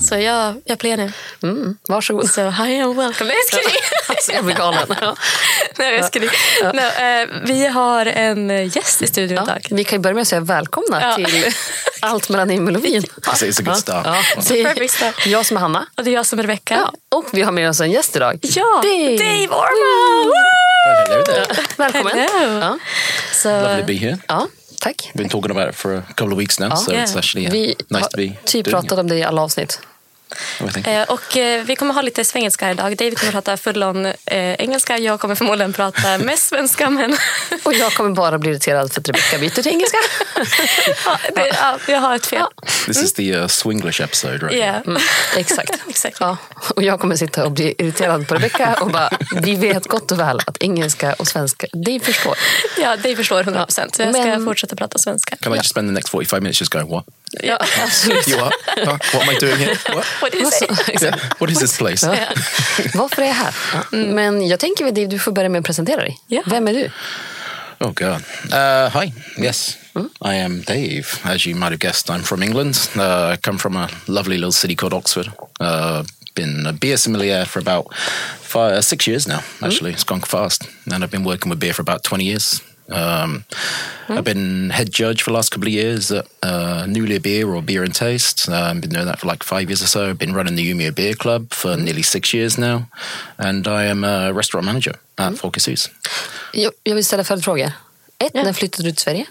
Så jag, jag blir nu. Mm, varsågod. Så hi and welcome. Nej, jag. Alltså, jag blir galen. Ja. Nej, jag skojar. Nej, eh, vi har en eh, gäst i studion Ja, idag. vi kan ju börja med att säga välkomna Ja. till Allt mellan himmel och vin. It's, it's a good start. Ja, det Perfect start. är jag som är Hanna. Och det är jag som är Rebecca. Ja, och vi har med oss en gäst idag. Ja, Dave. Dave Orman! Woo! Hello there. Välkommen. Hello. Ja. Så, Lovely to be here. ja, tack. Been talking about it for a couple of weeks now, so Yeah. it's actually uh, Vi nice to be typ doing pratat om det i alla avsnitt. Eh, och eh, vi kommer ha lite svengelska idag. Dave kommer prata full on eh, engelska. Jag kommer förmodligen prata mest svenska. Men Och jag kommer bara bli irriterad för att Rebecca byter till engelska. ja, det, ja, jag har ett fel. This is the uh, Swinglish episode, right? Yeah. Mm, exakt. Exakt. Ja, och jag kommer sitta och bli irriterad på Rebecca och bara, vi vet gott och väl att engelska och svenska, det förstår. Ja, Dave förstår 100 procent. Jag ska Men- fortsätta prata svenska. Can I just spend the next 45 minutes just going, what? Ja. Absolut. You what? Huh? What am I doing here? What? What did you say? Yeah. What is this place? Ja. Varför är jag här? Men jag tänker väl, Dave, du får börja med att presentera dig. Ja. Vem är du? Oh, God. Uh, hi. Yes, I am Dave. As you might have guessed, I'm from England. Uh, I come from a lovely little city called Oxford. Uh, been a beer sommelier for about five, uh, six years now, actually. It's gone fast. And I've been working with beer for about 20 years. Um, I've been head judge for the last couple of years at uh, Nulia Beer or Beer and Taste. Uh, I've been doing that for like five years or so. I've been running the Umeå Beer Club for nearly six years now. And I am a restaurant manager at Folkets Hus. Jag, jag vill ställa följdfrågor. Ett, Ja. när flyttade du till Sverige?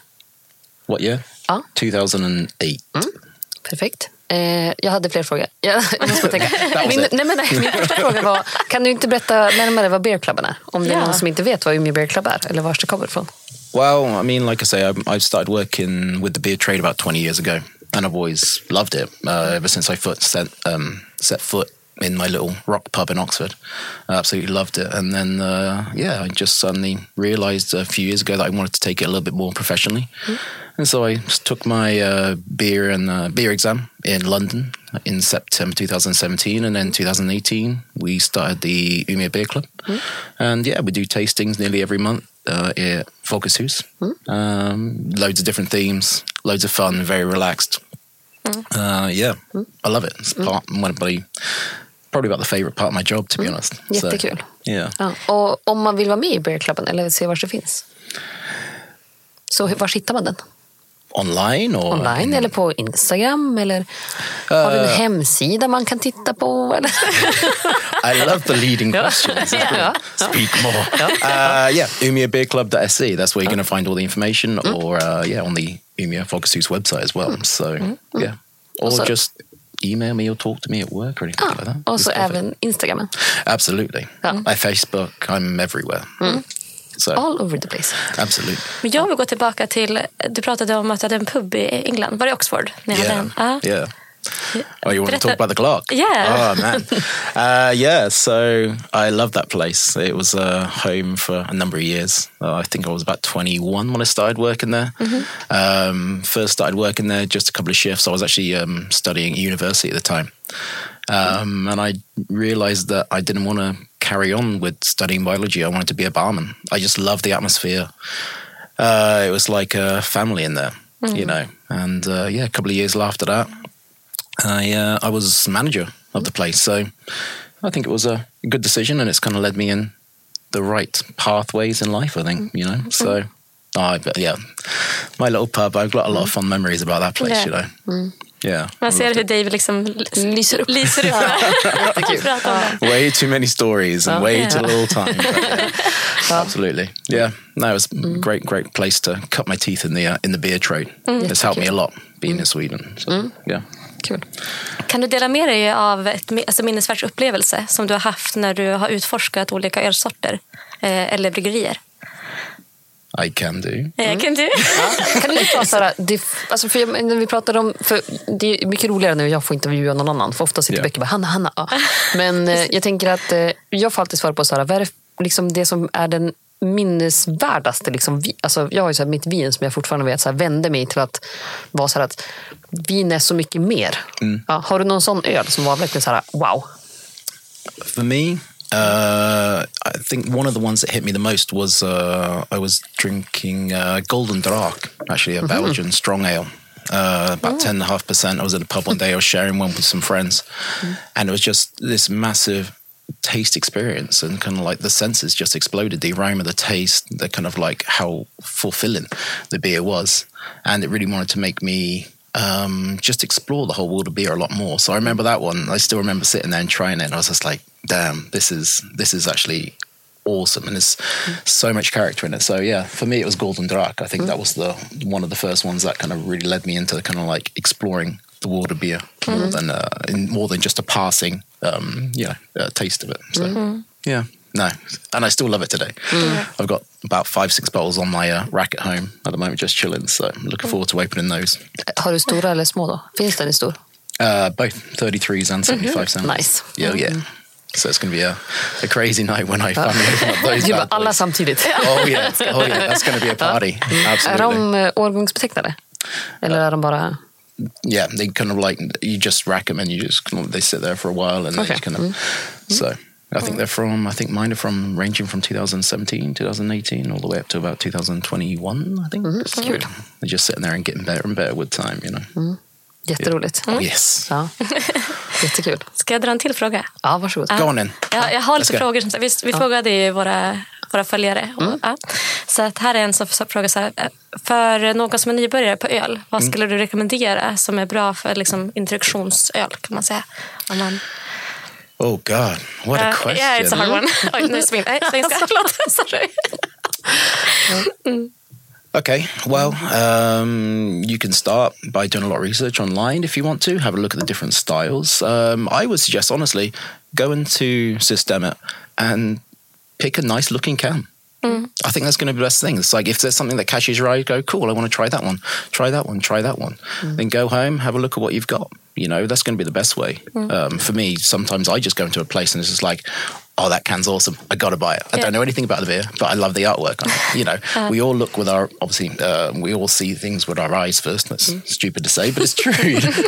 What year? Ja. 2008. Perfekt. Eh, jag hade fler frågor. Jag, jag måste tänka. Min, nej, men, nej, min första fråga var, kan du inte berätta närmare vad Beer Clubben är? Om det är Ja. någon som inte vet vad Umeå Beer Club är, eller var det kommer ifrån. Well, I mean, like I say, I, I've started working with the beer trade about 20 years ago, and I've always loved it uh, ever since I foot set, um, set foot in my little rock pub in Oxford. I absolutely loved it. And then, uh, yeah, I just suddenly realized a few years ago that I wanted to take it a little bit more professionally. And so I took my uh, beer and uh, beer exam in London in September 2017, and then 2018 we started the Umeå Beer Club, and yeah, we do tastings nearly every month uh, at Folkets Hus. Um, loads of different themes, loads of fun, very relaxed. Uh, yeah, I love it. It's part one of my probably about the favorite part of my job, to be mm. honest. So, Jättekul. yeah. Ja. Och om man vill vara med i Beer Clubben eller se var det finns, så var hittar man den? Online or Online eller på Instagram? Eller har du en eh. hemsida man kan titta på? Eller? I love the leading questions. Ja. Speak more. Uh, yeah, umiabeerclub.se. That's where you're going to find all the information, mm. or uh, yeah, on the Umia Focus website as well. Mm. So yeah, or Also- just email me or talk to me at work or anything like that. Perfect. även Instagramen. absolutely. My Facebook, I'm everywhere. So All over the place. absolutely. Men jag vill gå tillbaka till, du pratade om att du hade en pub i England. Var det Oxford? Ni hade Yeah, en? Ja. yeah. Oh, you want to talk about the Clark? Yeah. Oh man. uh, yeah. So I love that place. It was a home for a number of years. Uh, I think I was about 21 when I started working there. Um, first started working there just a couple of shifts. I was actually um, studying at university at the time, um, and I realized that I didn't want to carry on with studying biology. I wanted to be a barman. I just loved the atmosphere. Uh, it was like a family in there, you know. And uh, yeah, a couple of years after that, I uh, I was manager of the place. So I think it was a good decision, and it's kind of led me in the right pathways in life. I think you know. Mm-hmm. So I but yeah, my little pub. I've got a lot of mm. fond memories about that place. Yeah. You know. Mm. Yeah. Man ser hur Dave liksom Lyser upp. lyser upp. Jättekul. Pratar om det. Way too many stories and way Yeah. too little time. yeah, absolutely. Yeah. No, it was a mm. great, great place to cut my teeth in the uh, in the beer trade. It's helped me a lot being in Sweden. So, Yeah. Kul. Kan du dela med dig av ett mi- alltså minnesvärd upplevelse som du har haft när du har utforskat olika ölsorter eh, eller bryggerier? I can do. Eh, Kan du? Kan du ta så här, det, alltså för jag, när vi pratar om, för det är mycket roligare när jag får intervjua någon annan. För ofta sitter Ja. Becky och bara, Hanna, Hanna. Ja. Men eh, jag tänker att eh, jag får alltid svara på så här, vad är det, liksom det som är den minnesvärdaste. Liksom, alltså, jag har ju så här, mitt vin som jag fortfarande vet så här, vände mig till att vara så här att vin är så mycket mer. Ja, har du någon sån öl som var verkligen så här, wow? For me, Uh, I think one of the ones that hit me the most was uh, I was drinking uh, Golden Drak, actually a Belgian strong ale. Uh, about ten and a half percent. I was at a pub one day. I was sharing one with some friends, and it was just this massive taste experience, and kind of like the senses just exploded. The aroma, the taste, the kind of like how fulfilling the beer was, and it really wanted to make me um, just explore the whole world of beer a lot more. So I remember that one. I still remember sitting there and trying it, and I was just like, "Damn, this is this is actually." awesome and there's so much character in it so yeah for me it was golden drak i think that was the one of the first ones that kind of really led me into kind of like exploring the world of beer more than uh, in more than just a passing um you know uh, taste of it. So yeah no. And i still love it today. I've got about five six bottles on my uh, rack at home at the moment just chilling. So i'm looking forward to opening those. Har du stora eller små då? Finns den i stor? uh both. 33s and 75 cents Nice. yeah yeah. So it's going to be a, a crazy night when I finally open up those Du bara bad alla boys. samtidigt. Oh yeah, oh yeah, that's going to be a party. Är Absolutely. de eh, årgångsbetecknade? Eller är de bara... yeah, they kind of like you just rack them and you just kind of, they sit there for a while and Okay. they kind of. Mm-hmm. Mm-hmm. So I think they're from. I think mine are from ranging from 2017, 2018, all the way up to about 2021. I think. Mm-hmm. So Kul. They're just sitting there and getting better and better with time. You know. Jätteroligt. Oh yes. Ja. Jättekul. Ska jag dra en till fråga? Ja, varsågod. Go on in. Ja, jag har lite frågor. Som, vi vi frågade ju våra, våra följare. Och, ja. Så att här är en som frågar så här. För någon som är nybörjare på öl, vad skulle du rekommendera som är bra för liksom, introduktionsöl? kan man säga? Om man, Oh God, what a Uh, question. yeah, it's a hard one. Oj, nu svenska. Förlåt. Sorry. Okay, well, um, you can start by doing a lot of research online if you want to. Have a look at the different styles. Um, I would suggest, honestly, go into Systemet and pick a nice looking can. Mm. I think that's going to be the best thing. It's like if there's something that catches your eye, go, cool, I want to try that one, try that one, try that one. Mm. Then go home, have a look at what you've got. You know, that's going to be the best way. Um, for me, sometimes I just go into a place and it's just like, oh, that can's awesome. I got to buy it. I Yeah. don't know anything about the beer, but I love the artwork on it. You know, we all look with our, obviously, uh, we all see things with our eyes first. That's stupid to say, but it's true.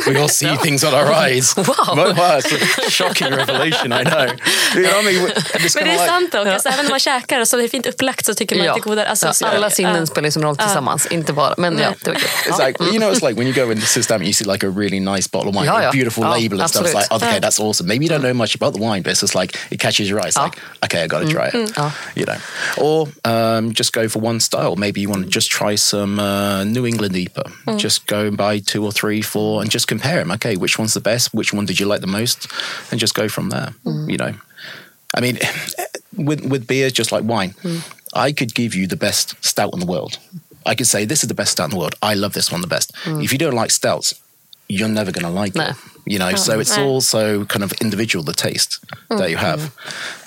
we all see things with our eyes. Wow. Wow, wow, it's a shocking revelation, I know. You know what I mean? And it's Men det kinda är like- sant dock. Alltså, även när man käkar och så är det fint upplagt så tycker man att det är godare. Alltså, ja, alla sinnen spelar ju som roll tillsammans, inte bara. Men ja, det var kul. It's like you know, it's like when you go into system, you see like a really nice bottle of wine, Ja, with a beautiful Ja, label and stuff. It's like, absolut. okay, that's awesome. Maybe you don't know much about the wine, but it's just like it catches your eye. It's Ja. Oh. like, okay, I got to mm. try it. Ja. You know, or um, just go for one style. Maybe you want to just try some uh, New England IPA. Mm. Just go and buy two or three, four, and just compare them. Okay, which one's the best? Which one did you like the most? And just go from there. You know, I mean, with with beer, just like wine, I could give you the best stout in the world. I could say this is the best stout in the world. I love this one the best. If you don't like stouts, you're never going to like No. it. You know, so it's no. also kind of individual the taste that you have.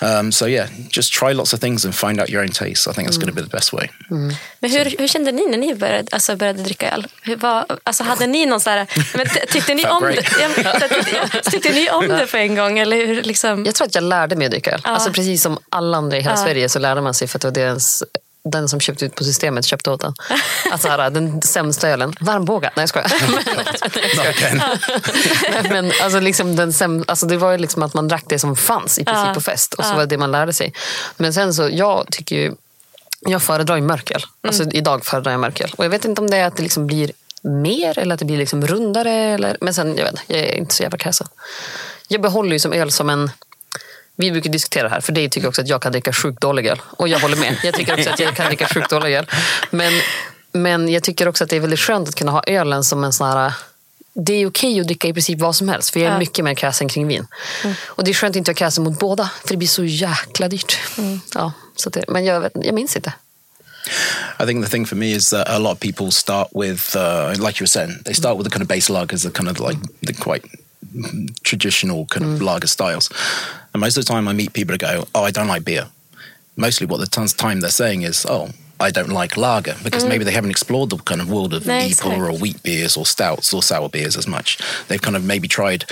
Um, so yeah, just try lots of things and find out your own taste. I think that's going to be the best way. Men hur, hur kände ni när ni började, alltså började dricka öl? Hur var, alltså hade ni någon så här, men ty- tyckte ni om det? Ja, tyckte, ni om det på en gång? Eller hur, liksom? Jag tror att jag lärde mig att dricka öl. Alltså precis som alla andra i hela Sverige så lärde man sig för att det var deras, den som köpte ut på systemet köpte åt den. Alltså här, den sämsta ölen. Varmbåga. Nej jag skojar. Men alltså, liksom den säm, alltså, det var ju liksom att man drack det som fanns i princip på fest. Och så var det det man lärde sig. Men sen så, jag tycker ju, jag föredrar ju mörköl. Alltså idag föredrar jag mörköl. Och jag vet inte om det är att det liksom blir mer eller att det blir liksom rundare. Eller, men sen, jag vet inte, jag är inte så jävla kräsen. Jag behåller ju som öl som en vi brukar diskutera det här, för det tycker också att jag kan dricka sjukt dålig öl. Och jag håller med. Jag tycker också att jag kan dricka sjukt dålig öl. Men, men jag tycker också att det är väldigt skönt att kunna ha ölen som en sån här... Det är okej att dricka i princip vad som helst, för jag är Ja. mycket mer kräsen kring vin. Och det är skönt att inte vara kräsen mot båda, för det blir så jäkla dyrt. Ja, så det, men jag, vet, jag minns inte. I think the thing for me is that a lot of people start with, uh, like you were saying, they start with the kind of base lagers, the kind of like the quite traditional kind of lager styles. And most of the time I meet people that go, oh, I don't like beer. Mostly what the tons time they're saying is, oh, I don't like lager because maybe they haven't explored the kind of world of No, exactly. or wheat beers or stouts or sour beers as much. They've kind of maybe tried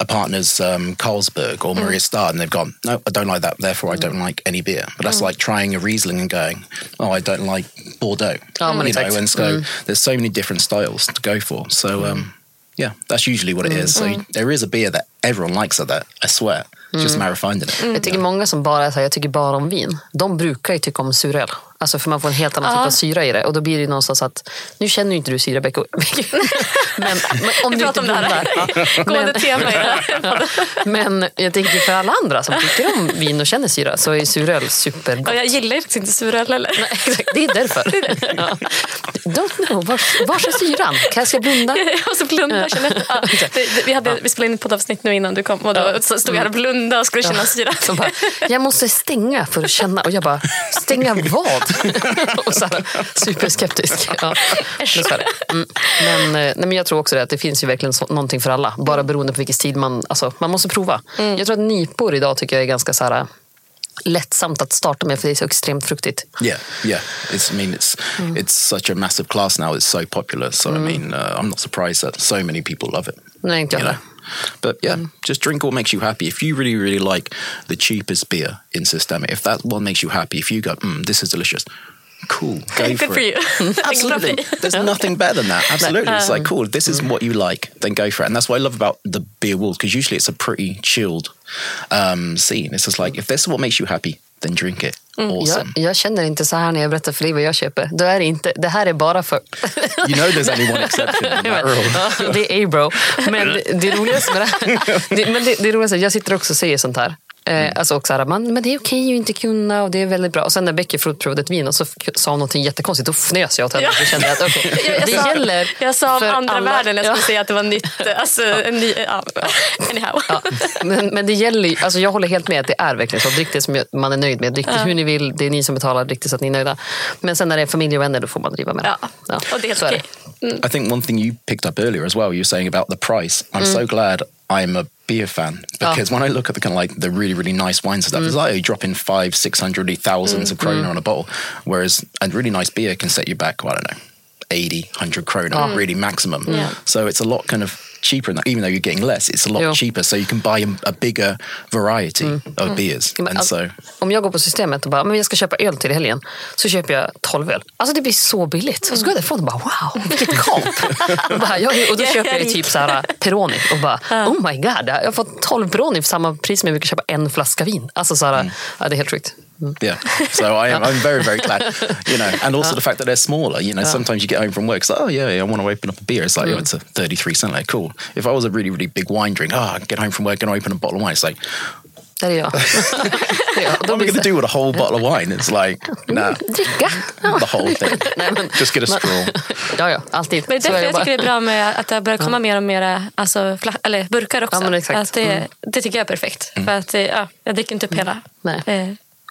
a partner's um, Carlsberg or Maria Star and they've gone, no, I don't like that. Therefore, I don't like any beer. But that's like trying a Riesling and going, oh, I don't like Bordeaux. Oh, you know, and so there's so many different styles to go for. So um, yeah, that's usually what it is. So there is a beer that everyone likes at that. I swear. Just of finding it. Jag tycker många som bara så här, jag tycker bara om vin, de brukar ju tycka om suröl. Alltså för man får en helt annan typ av syra i det. Och då blir det ju någonstans att, nu känner ju inte du syra Becko. men, men om Vi du inte om blundar. Ja. Gående tema i det men jag tänker för alla andra som tycker om vin och känner syra så är suröl supergott. Och jag gillar ju inte suröl heller. Nej, exakt. Det är därför. Ja. Don't know, vars, vars är syran? Kan jag ska blunda? Jag måste blunda. Ja, vi, hade, vi spelade in ett poddavsnitt nu innan du kom och då stod jag här och blundade och skulle känna syra. Bara, jag måste stänga för att känna. Och jag bara, stänga vad? och här, superskeptisk. Ja, mm. men, eh, nej, men jag tror också det, att det finns ju verkligen så, någonting för alla. Bara beroende på vilken stil man... Alltså, man måste prova. Jag tror att nipor idag tycker jag är ganska så här, lättsamt att starta med för det är så extremt fruktigt. Yeah, yeah. It's, I mean, it's it's such a massive class now. It's so popular. So I mean, uh, I'm not surprised that so many people love it. Nej, inte jag. But yeah, just drink what makes you happy. If you really, really like the cheapest beer in Systemic, if that one makes you happy, if you go, mm, this is delicious, cool, go Good for for it. you. Absolutely. There's nothing better than that. Absolutely. It's like, cool, this is what you like, then go for it. And that's what I love about the beer walls, because usually it's a pretty chilled um, scene. It's just like, if this is what makes you happy, then drink it. Awesome. Jag, jag känner inte så här när jag berättar för dig vad jag köper. Då är det, inte, det här är bara för... You know there's only one exception in that rule. Det är A-bro. Men det, det roligaste med det det, men det, det roligaste, jag sitter också och säger sånt här. Eh, alltså också här, man, men det är okej att inte kunna och det är väldigt bra. Och sen när Becky provade ett vin och så sa hon någonting jättekonstigt, då fnös jag åt henne. Ja. Kände att okej, Jag, jag det sa, gäller jag sa om andra alla. världen, jag skulle Ja. säga att det var nytt. Alltså, en ny, ja. Anyhow. Ja, men, men det gäller ju- alltså jag håller helt med att det är verkligen så. Drick det som man är nöjd med. Drick det hur ni vill. Det är ni som betalar. Drick det så att ni är nöjda. Men sen när det är familj och vänner, då får man driva med det. Ja, och det är helt så är okej. I think one thing you picked up earlier as well, you were saying about the price. I'm so glad I'm a beer fan oh. because when I look at the kind of like the really, really nice wines and stuff, it's mm. like you drop in five, six hundred, thousands mm, of kroner on mm. a bottle. Whereas a really nice beer can set you back, well, I don't know, 80, 100 kroner, really maximum. Yeah. So it's a lot kind of cheaper, that. even though you're getting less, it's a lot Ja. cheaper. So you can buy a, a bigger variety of beers. Men And all- so, Om jag går på systemet och bara, men jag ska köpa öl till helgen, så köper jag 12 öl. Alltså det blir så billigt. Och så går jag därifrån och bara, wow, vilket kap. och, bara, jag, och då köper jag typ så här Peroni och bara, oh my god, jag har fått 12 Peroni för samma pris som jag brukar köpa en flaska vin. Alltså så här, ja, det är helt sjukt. Yeah. So I am, I'm very, very glad, you know, and also the fact that they're smaller, you know, oh. sometimes you get home from work, it's like, oh yeah, yeah, I want to open up a beer. It's like, oh, mm. it's a 33 cent, like, cool. If I was a really, really big wine drink, oh, I get home from work and I open a bottle of wine. It's like, Där är jag. Det är jag. what Då am I going to do with a whole bottle of wine? It's like, nah, dricka. the whole thing. Nej, men- Just get a straw. Ja, ja, alltid. Men det är därför är det jag tycker det är bra med att det börjar komma mer och mer alltså, fla- eller burkar också. Ja, men exakt. Att det, mm. det tycker jag är perfekt. Mm. För att, ja, jag dricker inte upp hela. Nej. Eh,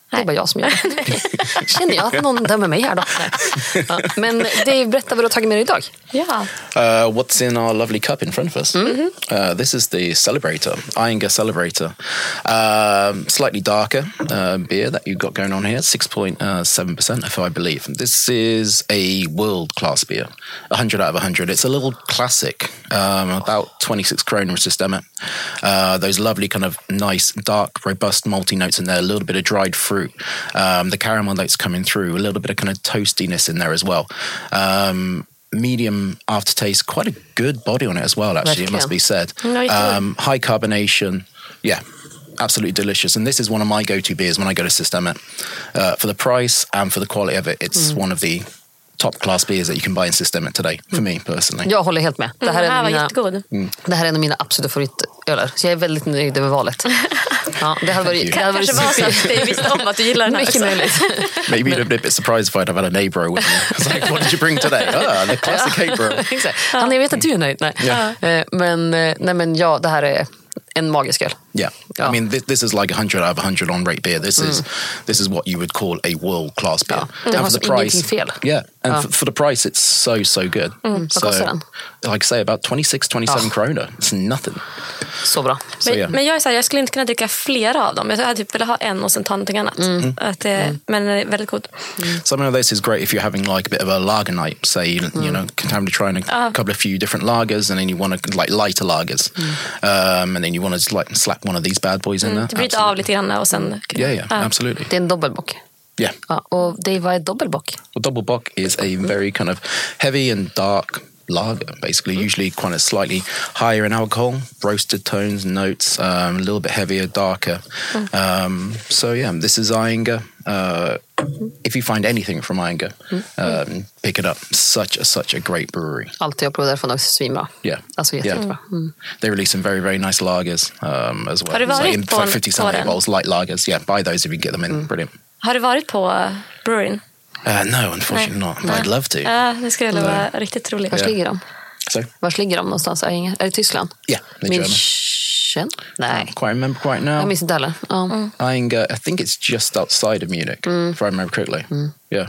Det är bara jag som gör det. Känner jag att någon dömer mig här då? Ja, men Dave, berätta vad du har tagit med dig idag. ja. Uh, what's in our lovely cup in front of us? Uh, this is the Celebrator, Iyengar Celebrator. Um, slightly darker uh, beer that you've got going on here, 6.7% if I believe. This is a world class beer, 100 out of 100. It's a little classic, um, about 26 kroner systemic. Uh, those lovely kind of nice, dark, robust malty notes in there, a little bit of dried fruit. Um, the caramel notes coming through, a little bit of kind of toastiness in there as well. Um, medium aftertaste, quite a good body on it as well, actually, it must be said. Nice. Um, high carbonation, yeah. Absolutely delicious, and this is one of my go-to beers when I go to Systemet. Uh, for the price and for the quality of it, it's one of the top-class beers that you can buy in Systemet today. For me personally, Jag håller helt med. Det här, Mm, är en av mina, jättegod. det här är en av mina absoluta favoritöler. Så jag är väldigt nöjd över valet. Ja, det hade varit, det hade varit Kanske var så att Dave visste om att du gillar den här Mycket möjligt. maybe you'd have been a bit surprised if I'd have had a neighbor with me. It's like, what did you bring today? Ah, the classic. Exakt. Han, jag vet att du är nöjd. Nej. Ja. Eh, Men, eh, nej, men ja, det här är en magisk öl. Yeah, Yeah. I mean, this, this is like 100 out of 100 on rate beer. This is mm. this is what you would call a world class beer. Ja. Det har for ingenting fel. yeah, and Ja. for, for the price, it's so so good. Mm, vad so, like I say, about 26, 27 Ja. kroner. It's nothing. Så bra. So Men, yeah, men jag är så här, jag skulle inte kunna dricka flera av dem. Jag hade typ velat ha en och sen ta någonting annat. Mm. Att det, Men den är väldigt god. something like this is great if you're having like a bit of a lager night. Say you, you know, time to try a ah. couple of few different lagers, and then you want to like lighter lagers, um, and then you want to like slap one of these bad boys in there. Det bryter av lite grann och sen... Yeah, yeah, Ja. absolutely. Det är en dobbelbock. Yeah. Ja, och Dave, vad är dobbelbock? Well, double bock is a very kind of heavy and dark lager, basically. Usually quite a slightly higher in alcohol, roasted tones, notes, um, a little bit heavier, darker. Um, so yeah, this is Iyengar. Uh, if you find anything from Iyengar, um, pick it up. Such a such a great brewery. Allt jag provar därifrån också svinbra. Yeah, Alltså jätte, Yeah. jättebra. Mm. They release some very very nice lagers um, as well. Har du It's like in på en- 50 på cent den? bottles, light lagers. Yeah, buy those if you get them in. Brilliant. Har du varit på uh, brewerin? Uh, no, unfortunately not. But I'd love to. Ja, det skulle vara riktigt roligt. Vars Ja. ligger de? So Vars ligger de någonstans? Är det Inger? Är det Tyskland? yeah, they're München? Nej, Quite remember quite now. jag minns inte heller. Ja. Iyengar, I think it's just outside of Munich, if I remember correctly. Yeah.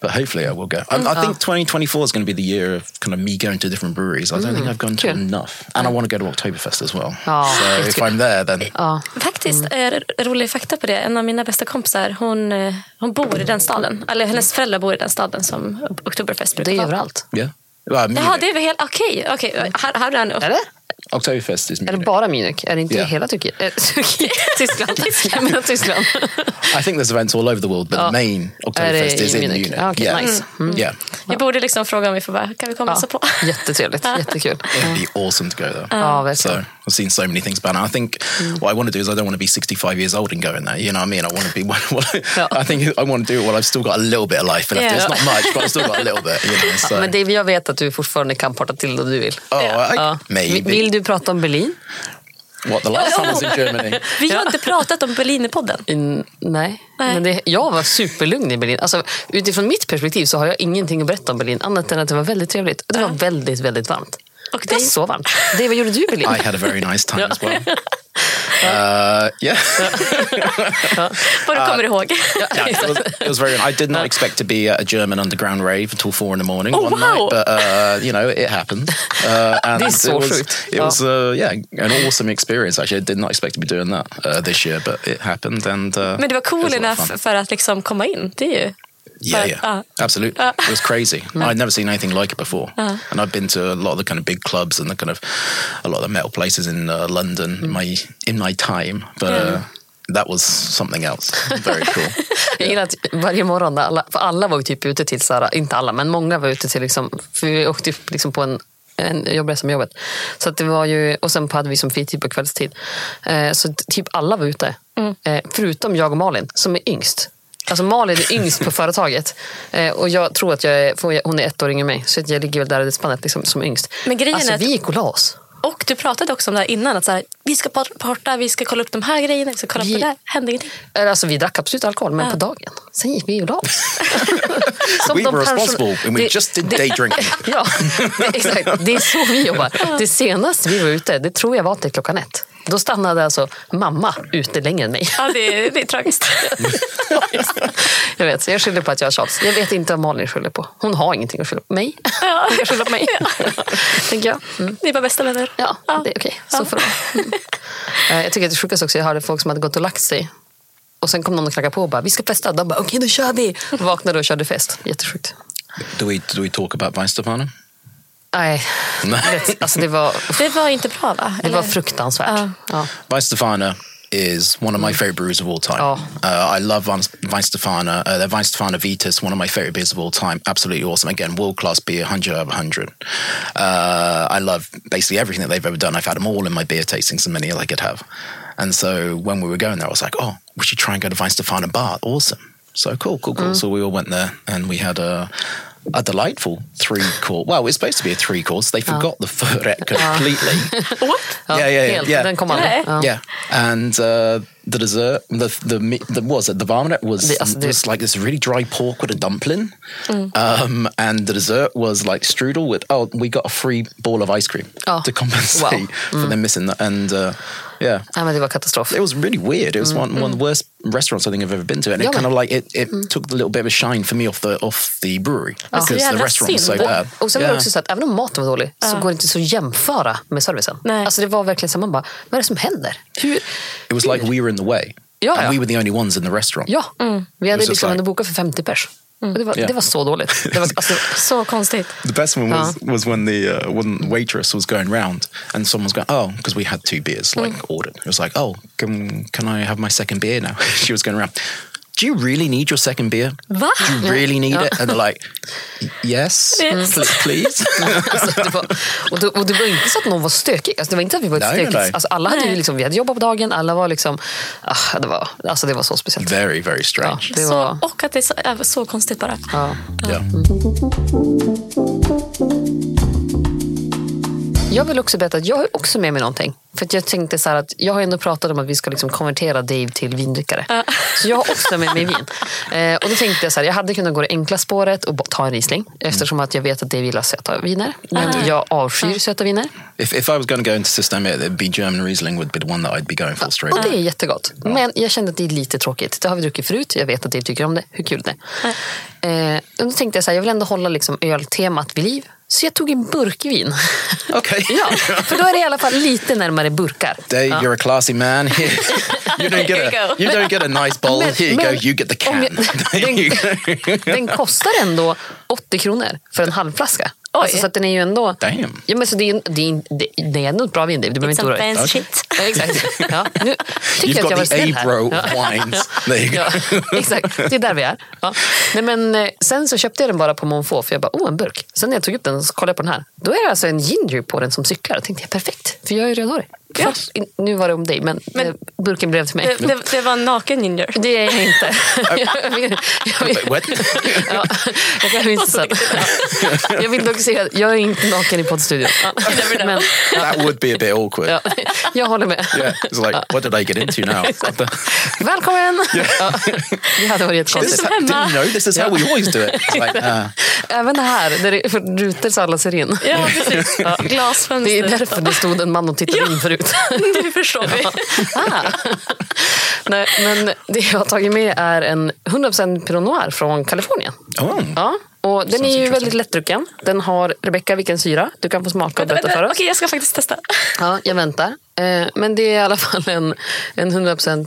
But hopefully I will go. I, I think 2024 is going to be the year of kind of me going to different breweries. I don't think I've gone to Cool. enough. And I want to go to Oktoberfest as well. Ja, so if I'm there, then Ja. Faktiskt, mm. rolig fakta på det. En av mina bästa kompisar, hon, eh, hon bor i den staden. Eller hennes föräldrar bor i den staden som Oktoberfest Det brukar är vara. överallt. yeah. Well, Munich. Jaha, det är väl helt okej. okej. Här, här är den. Är det? Oktoberfest is Är det Munich. bara Munich? Är det inte Ja. hela Turkiet? Eh? Tyskland. Jag menar Tyskland. I think there's events all over the world, but Ja. the main Oktoberfest i is in Munich? Munich. Ah, okay, yeah. nice. Yeah. Vi borde liksom fråga om vi får bara, kan vi komma och hälsa på? Jättetrevligt. Jättekul. It'd be awesome to go there. Ja, So verkligen. I've seen so many things about it. I think what I want to do is I don't want to be 65 years old and go in there. You know what I mean? I want to be. Yeah. I think I want to do it while I've still got a little bit of life left. Yeah. It's not much, but I've still got a little bit. You know, so. Men det, jag vet att du fortfarande kan parta till det du vill. oh, I, Ja. maybe. Vill du prata om Berlin? What the last time was in Germany? Vi har inte pratat om Berlin i podden. In, nej. Nej. Men det, jag var superlugn i Berlin. Alltså, utifrån mitt perspektiv så har jag ingenting att berätta om Berlin annat än att det var väldigt trevligt. Det var väldigt, väldigt varmt. Och Det var så varmt. Det, vad gjorde du i Berlin? I had a very nice time as well. Uh, yeah. Vad du kommer ihåg. yeah, it was, it was very. I did not expect to be at a German underground rave until four in the morning Oh, one wow. night, but uh, you know it happened. Uh, and Det är it så was, sjukt. it was uh, yeah an awesome experience. Actually, I did not expect to be doing that uh, this year, but it happened. And uh, Men det var cool enough för att liksom komma in. Det är ju... Yeah, But, yeah, uh, absolutely. uh. it was crazy. I'd never seen anything like it before, Uh-huh. and I've been to a lot of the kind of big clubs and the kind of a lot of the metal places in uh, London in my in my time, but uh, Yeah. that was something else. Very cool. Jag gillar att varje morgon, alla, för alla var ju typ ute till, så här, inte alla, men många var ute till, liksom, för vi åkte liksom på en en jobbresa med jobbet. Så att det var ju, och sen hade vi som fritid på kvällstid. Eh, så typ alla var ute. Eh, förutom jag och Malin som är yngst. Alltså Malin är yngst på företaget. Eh, och jag tror att jag är, hon är ett år yngre än mig. Så att jag ligger väl där i det spannet liksom, som yngst. Men grejen alltså är att- vi gick och la oss. Och du pratade också om det här innan. Att så här, vi ska parta, vi ska kolla upp de här grejerna, vi ska kolla Vi- på det där. Hände ingenting. Eller, Alltså, vi drack absolut alkohol, men på dagen. Sen gick vi och la oss. Som we de were responsible, and we det- just did day drinking. Ja, det, exakt. Det är så vi jobbar. Det senaste vi var ute, det tror jag var till klockan ett. Då stannade alltså mamma ute längre än mig. Ja, det, är, det är tragiskt. Jag vet, så jag skyller på att jag har tjats. Jag vet inte vad Malin skyller på. Hon har ingenting att skylla på. Mig? Hon kan skylla på mig. Tänker jag. Mm. Ni är bara bästa vänner. Ja, det är okej. Så får det vara. Mm. Eh, Jag tycker att det sjukaste också, jag hörde folk som hade gått och lagt sig. Och sen kom någon och knackade på och bara, vi ska festa. De bara, okej då kör vi. Vaknade och körde fest. Jättesjukt. Do we do we talk about Weinstefano? Nej, Nej. vet, alltså det var, Det var inte bra va? det var fruktansvärt. Ja. Ja. Weinstefano is one of my favorite brews of all time. Oh. Uh, I love Wein- Weinstefano. Uh, their Weinstefano Vitus, one of my favorite beers of all time. Absolutely awesome. Again, world class beer, 100 out of 100. Uh, I love basically everything that they've ever done. I've had them all in my beer tastings, as many as I could have. And so when we were going there, I was like, oh, we should try and go to Weinstefano Bar. Awesome. So cool, cool, cool. So we all went there and we had a. A delightful three course. Well, it's supposed to be a three course. They forgot the förrätt completely. What? Yeah, yeah, yeah, helt. yeah. Den kom aldrig. Nej. Ja. Yeah, and uh, the dessert, the the meat, the what was it? The varmint was The- alltså, was like this really dry pork with a dumpling, um, and the dessert was like strudel with. Oh, we got a free ball of ice cream Oh, to compensate wow. for them missing that, and uh, yeah. Nej, men det var katastrof. It was really weird. It was mm, one, one of the mm. worst restaurants I think I've ever been to, and it kind of like it, it mm. took a little bit of a shine for me off the off the brewery Alltså, because the restaurant was so bad. Och sen var Yeah. det också så att även om maten var dålig så går det inte så att jämföra med servicen. Nej. Alltså det var verkligen så man bara, vad är det som händer? Hur? It was like we were in the way, Ja, and ja. we were the only ones in the restaurant. Ja, vi hade just liksom like- like... bokat för 50 pers. Och det, var, Yeah. det var så dåligt. Det var, alltså, Så konstigt. The best one was was when the uh, when waitress was going round and someone's going, oh, because we had two beers like ordered. It was like, oh, can can I have my second beer now? she was going around. Do you really need your second beer? Va? Do you really need Ja. it? And they're like, yes, Yes. pl- please. Alltså, det var, och, det, och det var inte så att någon var stökig. Alltså, det var inte att vi var ett Nej, stökigt... nej. Alltså, alla hade ju liksom, vi hade jobbat på dagen, alla var liksom... Ah, det, var, alltså, det var så speciellt. very, very Ja, strange. Så, var, och att det är så, är så konstigt bara. ja. Yeah. Jag vill också berätta att jag har också med mig någonting. För att jag tänkte så här att jag har ändå pratat om att vi ska liksom konvertera Dave till vindrickare. Ja. Så jag har också med mig vin. Eh, och då tänkte jag så här, jag hade kunnat gå det enkla spåret och ta en Riesling. Eftersom att jag vet att Dave gillar söta viner. Men jag avskyr söta viner. If, if I was going to go into Systemia, it'd be German Riesling would be the one that I'd be going for straight Och det är jättegott. Men jag kände att det är lite tråkigt. Det har vi druckit förut. Jag vet att Dave tycker om det. Hur kul det är. Eh, och då tänkte jag så här, jag vill ändå hålla liksom öltemat vid liv. Så jag tog en burkvin. Okay. ja, för då är det i alla fall lite närmare burkar. Dave, Ja. you're a classy man. You don't get a you don't get a nice bowl. Men- Here you men- go. You get the can. jag- den-. Den kostar ändå 80 kronor för en halvflaska. Oj. Alltså, så att den är ju ändå... Damn. Ja, men så det, är, det, är, det, det är ändå ett bra vin, Dave. Du behöver inte oroa dig. Okay. shit. Ja, exakt. Ja, nu tycker You've jag att jag var snäll här. Ja. wines. Ja, exakt, det är där vi är. Ja. Nej, men, eh, sen så köpte jag den bara på Monfort för jag bara, oh en burk. Sen när jag tog upp den så kollade jag på den här. Då är det alltså en ginger på den som cyklar. Och tänkte jag, perfekt, för jag är rödhårig. Fast, Nu var det om dig, men, Men- burken blev till mig. Det, det, det var en naken ginger. Det är jag inte. What? ja, jag kan visa sen. Ja. Jag vill dock säga att jag är inte naken i poddstudion. Ja. Men That would be a bit awkward. ja, jag håller med. Yeah, it's like, what did I get into now? Välkommen! Ja, det hade varit jättekonstigt. didn't you know this is how we always do it. Like, uh, Även här, där det är rutor så alla ser in. Ja, precis. Det Glasfönster. är därför det stod en man och tittade Ja. in förut. Nu förstår vi. Ah. Nej, men det jag har tagit med är en 100% Pinot Noir från Kalifornien. oh. Ja, och den är ju väldigt lättdrucken. Den har, Rebecka, vilken syra? Du kan få smaka och berätta för oss. Okej, jag ska faktiskt testa. Ja, jag väntar. Eh, men det är i alla fall en, en 100%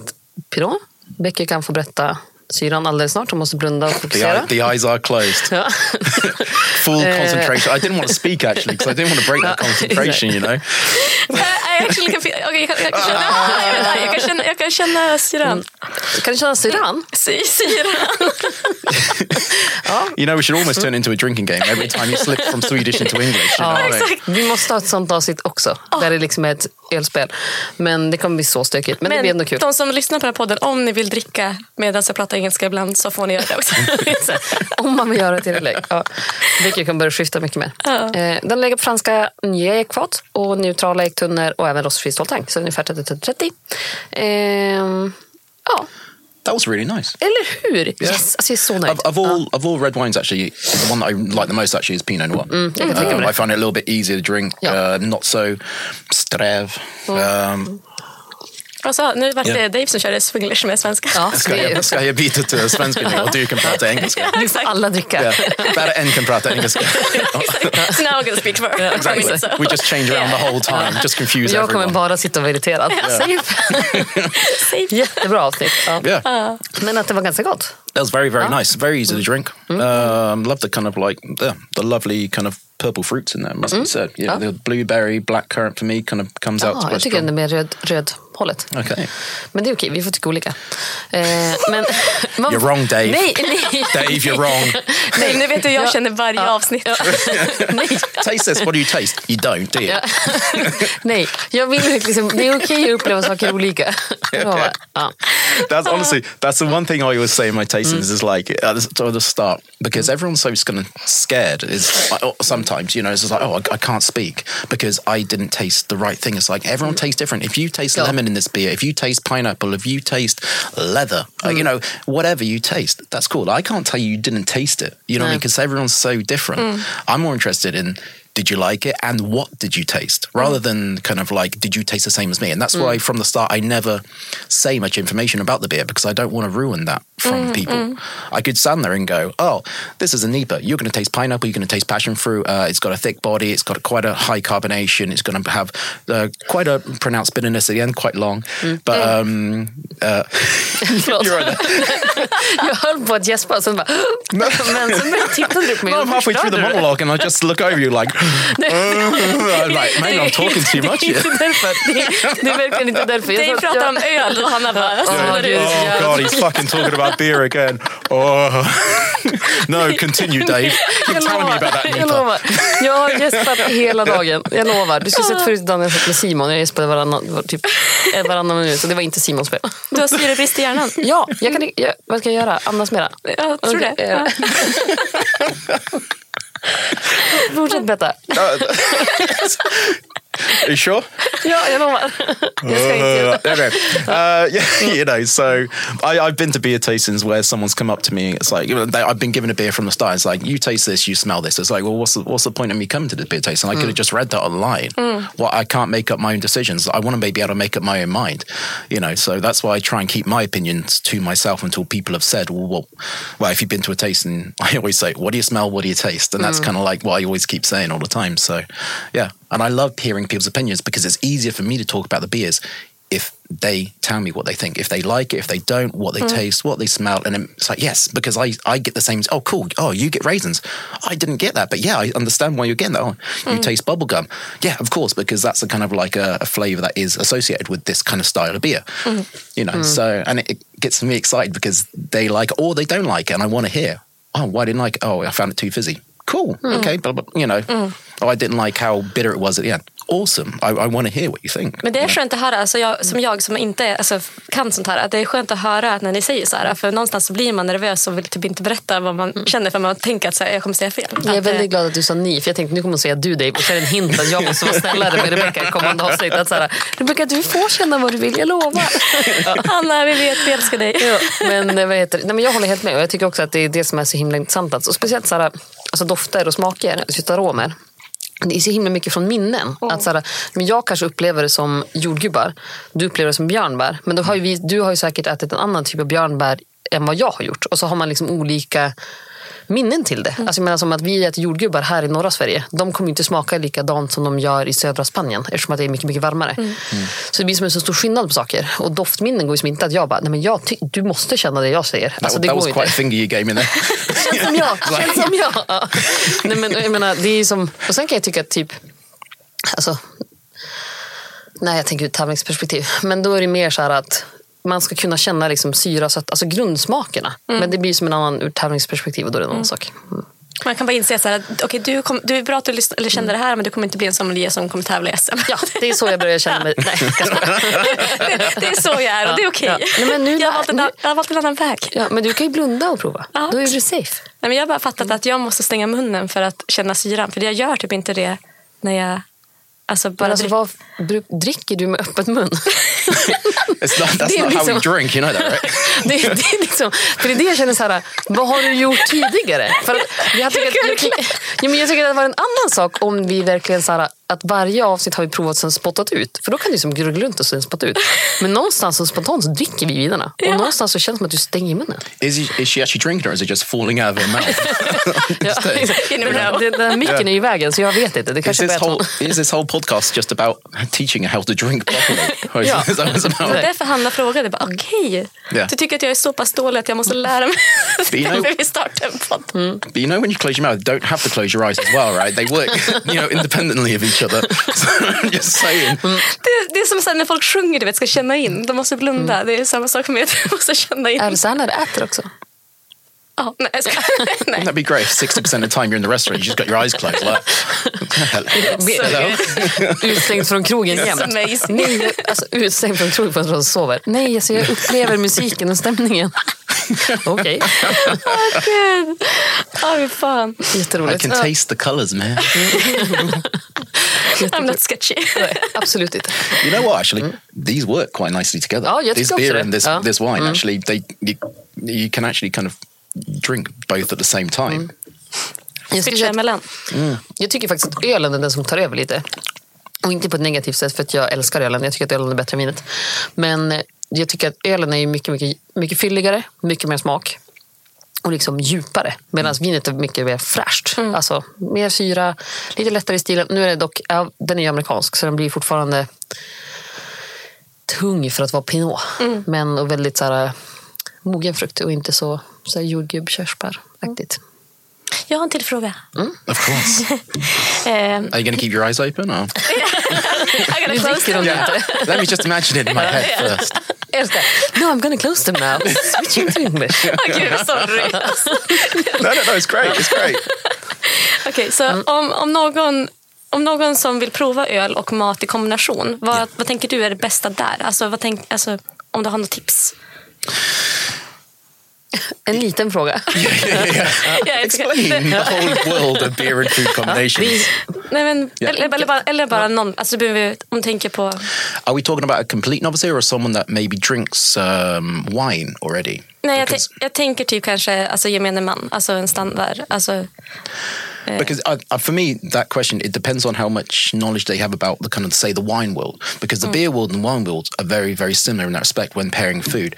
Pinot. Becky kan få berätta syran alldeles snart. Hon måste blunda och The, fokusera. the eyes are closed. Ja. Full concentration. I didn't want to speak actually because I didn't want to break that concentration, you know. Actually okay, jag, kan, jag, kan känna, jag, kan känna, jag kan känna syran. Kan du känna syran? Sy, syran. You know, we should almost turn it into a drinking game every time you slip from Swedish into English. Mean? exakt. Vi måste ha ett sånt avsnitt också. Där det liksom är ett ölspel. Men det kommer bli så stökigt. Men, det blir ändå kul. de som lyssnar på den här podden, om ni vill dricka medan jag pratar engelska ibland så får ni göra det också. Om man vill göra ett tillägg. Ja. Vilket kan börja skifta mycket mer. Ja. Eh, den lägger på franska nya ekfat och neutrala ektunnor och även rostfri. Så ungefär 30-30. Ehm, ja, That was really nice. eller hur? Yes, alltså jag är så nöjd. Of, of all of all red wines, actually, the one that I like the most actually is Pinot Noir. jag kan det. I find it a little bit easier to drink, Ja. uh, not so sträv. Um, Alltså, nu var det Ja. Dave som körde swinglish med svenska. Ja, ska, jag, ska jag byta till svenska nu och du kan prata engelska? du får alla dricka. Yeah. Bara en kan prata engelska. so now I'm gonna speak for a Exactly. We just change around the whole time, just confuse Jag kommer bara sitta och vara irriterad. Safe. Safe. Jättebra avsnitt. Ja. Yeah, Men att det var ganska gott. that was very very nice. Very easy to drink. Um, love the kind of like the, the lovely kind of purple fruits in there. Must be said. Yeah, the blueberry, black currant for me kind of comes out. Ja, quite jag tycker den är mer röd, röd hållet. Okay. Men det är okej, vi får tycka olika. Eh, men, man, You're wrong, Dave. Nej, nej. Dave, you're wrong. Nej, nu vet du jag Ja. känner varje Ja. avsnitt. nej. Taste this. What do you taste? You don't, do you? Ja. nej, jag vill liksom, det är okej att uppleva saker olika. Lovar. Ja. That's honestly that's the one thing I always say in my tastings is like at the, start because everyone's so kind of scared is oh, sometimes you know it's just like oh I, I can't speak because I didn't taste the right thing. It's like everyone tastes different. If you taste Ja. lemon in this beer, if you taste pineapple, if you taste leather, uh, you know whatever you taste, that's cool. I can't tell you you didn't taste it. You know what I mean? Because everyone's so different. I'm more interested in. Did you like it, and what did you taste, rather than kind of like, did you taste the same as me? And that's why from the start I never say much information about the beer because I don't want to ruin that from people. I could stand there and go, "Oh, this is a Nipa. You're going to taste pineapple. You're going to taste passion fruit. Uh, it's got a thick body. It's got quite a high carbonation. It's going to have uh, quite a pronounced bitterness at the end, quite long. But um, uh, you're there. Jag höll på att gäspa och sen bara... Men sen tittade du på mig I'm halfway through the monologue and I just look over you like, Like, maybe I'm talking too much Det är. Det det verkligen inte därför. Jag Dave pratar jag- om öl och Hanna bara... Spolar ut. Oh god, he's fucking talking about beer again. Oh no, continue, Dave. Jag telling me about that. jag Nipa. lovar. Jag har gäspat hela dagen. Jag lovar. Du skulle sett förut Daniel satt med Simon. Jag gäspade varannan, typ, eh, varannan minut. Och det var inte Simons fel. Du har syrebrist i hjärnan. Ja, jag kan, jag, vad ska jag göra? Andas mera? Jag tror Okej, det. Fortsätt berätta. Are you sure? Ja, jag lovar. Jag ska inte Uh, okay. uh, yeah, you know, so I, I've been to beer tastings where someone's come up to me. And it's like you know, they, I've been given a beer from the start. It's like you taste this, you smell this. It's like, well, what's the, what's the point of me coming to the beer tasting? I could have just read that online. Well, I can't make up my own decisions. I want to maybe able to make up my own mind. You know, so that's why I try and keep my opinions to myself until people have said, well, well, well if you've been to a tasting, I always say, what do you smell? What do you taste? And that's kind of like what I always keep saying all the time. So, yeah, and I love hearing people's opinions because it's easier for me to talk about the beers if they tell me what they think, if they like it, if they don't, what they mm. taste, what they smell, and it's like yes, because I I get the same. Oh, cool. Oh, you get raisins. I didn't get that, but yeah, I understand why you're getting that. Oh, you mm. taste bubblegum. Yeah, of course, because that's a kind of like a, a flavor that is associated with this kind of style of beer. Mm-hmm. You know, mm. so and it, it gets me excited because they like it or they don't like it, and I want to hear. Oh, why didn't I like it? Oh, I found it too fizzy. Cool. Okay, but, but you know, oh, I didn't like how bitter it was at the end. Awesome. I, I want to hear what you think. Men det är skönt att höra, alltså jag, som jag som inte är, alltså, kan sånt här, att det är skönt att höra när ni säger så här. För någonstans så blir man nervös och vill typ inte berätta vad man känner för man tänker att så här, jag kommer säga fel. Jag är Att, eh, väldigt glad att du sa ni, för jag tänkte nu kommer hon säga du Dave och så är det en hint att jag måste vara snällare med Rebecka i kommande avsnitt. Att så här, Rebecka, du får känna vad du vill, jag lovar. Hanna, vi vet, vi älskar dig. Ja, men, eh, vad heter, det? nej, men jag håller helt med och jag tycker också att det är det som är så himla intressant. Att, och speciellt så här, alltså dofter och smaker, just aromer. Det är så himla mycket från minnen. Att, så här, men jag kanske upplever det som jordgubbar, du upplever det som björnbär. Men då har vi, du har ju säkert ätit en annan typ av björnbär än vad jag har gjort. Och så har man liksom olika minnen till det. Alltså jag menar som att vi äter jordgubbar här i norra Sverige. De kommer inte smaka likadant som de gör i södra Spanien eftersom att det är mycket, mycket varmare. Så det blir som en så stor skillnad på saker. Och doftminnen går ju inte att jag bara, nej men jag ty- du måste känna det jag säger. That, Alltså, det that was quite finger you gave me there. Känns som jag, känns som jag. Ja. Nej, men, jag menar, det är som, och sen kan jag tycka att typ, alltså, nej jag tänker ur ett tävlingsperspektiv, men då är det mer så här att man ska kunna känna liksom syra, så att, alltså grundsmakerna. Men det blir som en annan ur tävlingsperspektiv och då är det en annan sak. Mm. Man kan bara inse så här, att okay, du, kom, du är bra att du lyssn- eller kände det här men du kommer inte bli en sommelier som kommer tävla i SM. Ja, det är så jag börjar känna mig. Nej, det, det är så jag är och det är okej. Ja. Nej, men nu- jag, har jag har valt en annan väg. ja, men du kan ju blunda och prova. Ja. Då är du safe. Nej, men jag har bara fattat att jag måste stänga munnen för att känna syran. För jag gör typ inte det när jag alltså, bara alltså, vad dricker du med öppet mun? It's not, that's Det är not how we liksom- drink, you know that, right? Det, det är liksom, för det är det jag känner så här, vad har du gjort tidigare? För jag, tycker att, jag, tycker- ja, men jag tycker att det var en annan sak om vi verkligen så här, att varje avsnitt har vi provat sen spottat ut. För då kan du som gurgla runt och sen spotta ut. Men någonstans så spontant så dricker vi vidarna. Och någonstans så känns det som att du stänger munnen. Is, he, is she actually drinking or is it just falling out of her mouth? Ja, det, den här micken är ju i vägen så jag vet inte. Det Is kanske this, är bättre. whole, is this whole podcast just about teaching her how to drink properly? Is, Ja. is Det var därför Hanna frågade. Bara, Okej, Ja. du tycker att jag är så pass dålig att jag måste lära mig. you know- Därför vi startar en podd. But you know when you close your mouth, you don't have to close your eyes as well, right? They work, you know, independently of each just saying. Det, det är som så när folk sjunger, du vet, ska känna in. De måste blunda. Det är samma sak med att du måste känna in. Är det så här när du äter också? Ja, nej, jag ska, Wouldn't nej. that be great if 60% of the time you're in the restaurant, you just got your eyes closed? Like, what the hell? Utslängd från krogen jämt. amazing. Nej, jag- alltså, utslängd från krogen för att jag sover. Nej, alltså, jag upplever musiken och stämningen. Okej, Gud. Ja, fy fan. I jätteroligt. can taste the colours, man. I'm not sketchy. Nej, Absolut inte. You know what? Actually, these work quite nicely together. Oh, jag this tycker också beer and this Ja. this wine mm. actually, they you, you can actually kind of drink both at the same time. Jag, Switcha säga att, emellan. jag tycker faktiskt att ölen är den som tar över lite. Och inte på ett negativt sätt för att jag älskar ölen. Jag tycker att ölen är bättre än vinet. Men eh, jag tycker att ölen är ju mycket, mycket, mycket fylligare, mycket mer smak. Och liksom djupare. Medan vinet är mycket mer fräscht. Alltså mer syra, lite lättare i stilen. Nu är det dock, ja, den är ju amerikansk så den blir fortfarande tung för att vara pinot. Men och väldigt så här, mogen frukt och inte så, så här jordgubb, körsbär-aktigt. Jag har en till fråga. Of course. Eh, Are you going to keep your eyes open? Or? I gotta Nu close them. inte. Let me just imagine it in my head first. No, I'm gonna close them now. Switching to English. Gud, sorry. No, no, no, it's great. It's great. Okej, så Mm. om, om, någon, om någon som vill prova öl och mat i kombination, vad, vad tänker du är det bästa där? Alltså, vad tänk, alltså, om du har något tips? En liten fråga. Yeah, yeah, yeah. Explain the whole world of beer and food combinations. Nej, men, eller, eller bara, eller bara någon. Alltså, behöver om tänker på... Are we talking about a complete novice here or someone that maybe drinks um, wine already? Nej, jag, jag tänker typ kanske alltså, gemene man. Alltså en standard. Alltså, Because uh, uh, for me, that question it depends on how much knowledge they have about the kind of say the wine world. Because the beer world and wine world are very very similar in that respect when pairing food.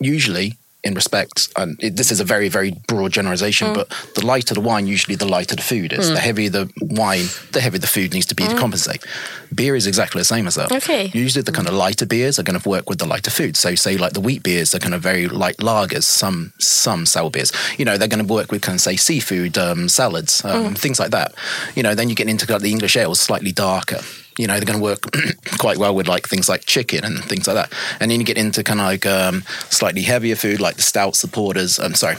Usually, in respect, and it, this is a very very broad generalization, but the lighter the wine, usually the lighter the food is. The heavier the wine, the heavier the food needs to be to compensate. Beer is exactly the same as that. Okay. Usually, the kind of lighter beers are going to work with the lighter food. So, say like the wheat beers are kind of very light lagers. Some some sour beers, you know, they're going to work with kind of say seafood um, salads, um, things like that. You know, then you get into like, the English ales, slightly darker. You know, they're going to work quite well with like things like chicken and things like that. And then you get into kind of like um, slightly heavier food, like the stouts, the porters. I'm sorry,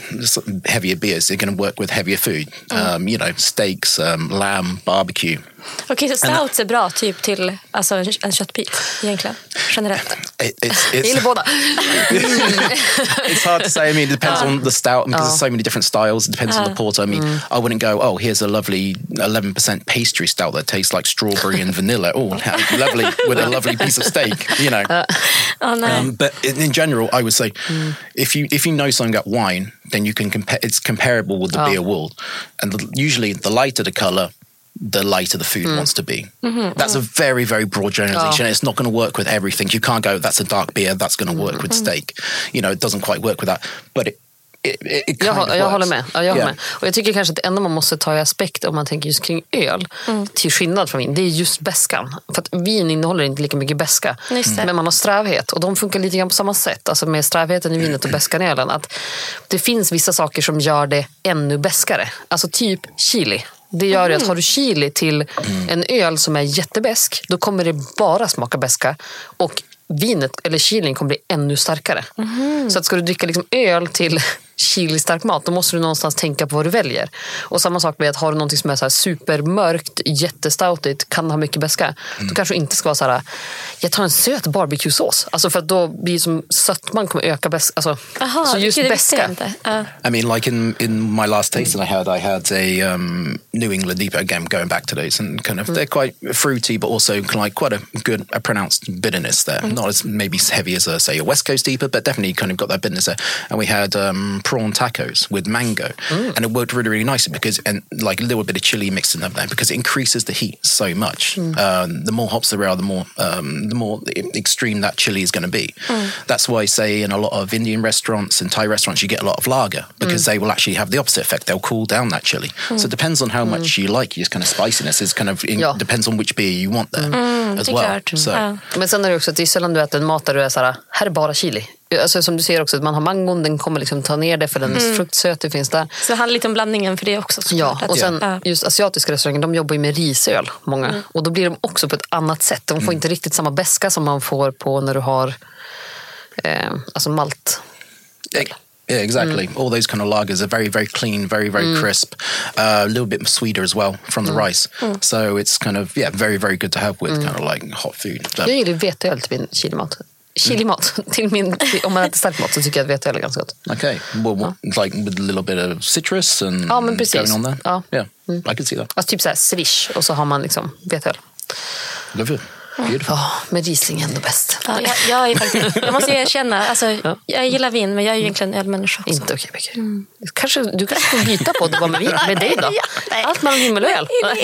heavier beers. They're going to work with heavier food. Um, you know, steaks, um, lamb, barbecue. Okej, så stout är bra typ till alltså, en, en köttbit egentligen, generellt. It, it's, it's, gillar båda. it's hard to say. I mean, it depends on the stout because there's so many different styles. It depends on the porter. I mean, I wouldn't go, oh, here's a lovely 11% pastry stout that tastes like strawberry and vanilla. Oh, lovely with a lovely piece of steak, you know. Ja, nej. Um, but in, in general, I would say if you if you know something about wine, then you can compare. It's comparable with the beer world, and the, usually the lighter the color. The lighter the food wants to be. That's a very, very broad generalization. It's not going to work with everything. You can't go, that's a dark beer, that's going to work with steak. You know, it doesn't quite work with that. But it, it, it, it Jag, kind hå- of jag håller med. Ja, jag, håller Yeah. med. Och jag tycker kanske att det enda man måste ta i aspekt om man tänker just kring öl, till skillnad från vin, det är just bäskan. För att vin innehåller inte lika mycket bäska. Det. Men man har strävhet och de funkar lite grann på samma sätt. Alltså med strävheten i vinet och bäskan i ölen. Att det finns vissa saker som gör det ännu bäskare. Alltså typ chili. Det gör att har du chili till en öl som är jättebäsk, då kommer det bara smaka bäska. Och vinet, eller chilin, kommer bli ännu starkare. Så att ska du dricka liksom öl till chilistark mat, då måste du någonstans tänka på vad du väljer. Och samma sak med att har du något som är så här supermörkt, jättestoutigt, kan ha mycket beska. Då kanske du inte ska vara så här, jag tar en söt barbecuesås. Alltså för att då blir det som sötman kommer öka beska. Alltså, Aha, så just beska. Ja. I mean, like in, in my last tasting I had, I had a um, New England IPA, again, going back to those, and kind of, they're quite fruity, but also like quite a good, a pronounced bitterness there. Not as maybe as heavy as, a, say, a West Coast IPA, but definitely kind of got that bitterness there. And we had um, prawn tacos with mango, mm. and it worked really, really nicely because, and like a little bit of chili mixed in there because it increases the heat so much. Mm. Um, the more hops there are, the more, um, the more extreme that chili is going to be. Mm. That's why, say, in a lot of Indian restaurants and Thai restaurants, you get a lot of lager because they will actually have the opposite effect. They'll cool down that chili. So it depends on how much you like. Just kind of spiciness is kind of in, Ja. depends on which beer you want there as well. So Ja. Men sen är det också att det är sällan du äter en mat där du är så här, här är bara chili. Alltså, som du ser också, att man har mangon, den kommer liksom ta ner det för den mm. fruktsöt det finns där. Så det handlar lite om blandningen för det också. Ja, och sen ja. just asiatiska restauranger, de jobbar ju med risöl, många. Och då blir de också på ett annat sätt. De får inte riktigt samma beska som man får på när du har eh, alltså malt. Yeah, yeah, exactly. All those kind of lagers are very, very clean, very, very crisp. Uh, a little bit sweeter as well from the rice. So it's kind of yeah, very, very good to have with kind of like hot food. But- Jag gillar veteöl till min chilimat. Chilimat. Till min, om man äter stark mat så tycker jag att veteöl är ganska gott. Okay, well, what, like with a little bit of citrus and Ja, men precis. on there. Ja. Yeah, I could see that. Alltså typ så här swish och så har man liksom veteöl. Love it. Beautiful. Ja, men Riesling är ändå bäst. Ja, jag, jag, är faktiskt, jag måste erkänna, alltså, jag gillar vin men jag är ju egentligen ölmänniska också. Inte okej mycket. Kanske, du kanske får byta på att vara med, med dig då? Ja, nej. Allt mellan himmel och öl.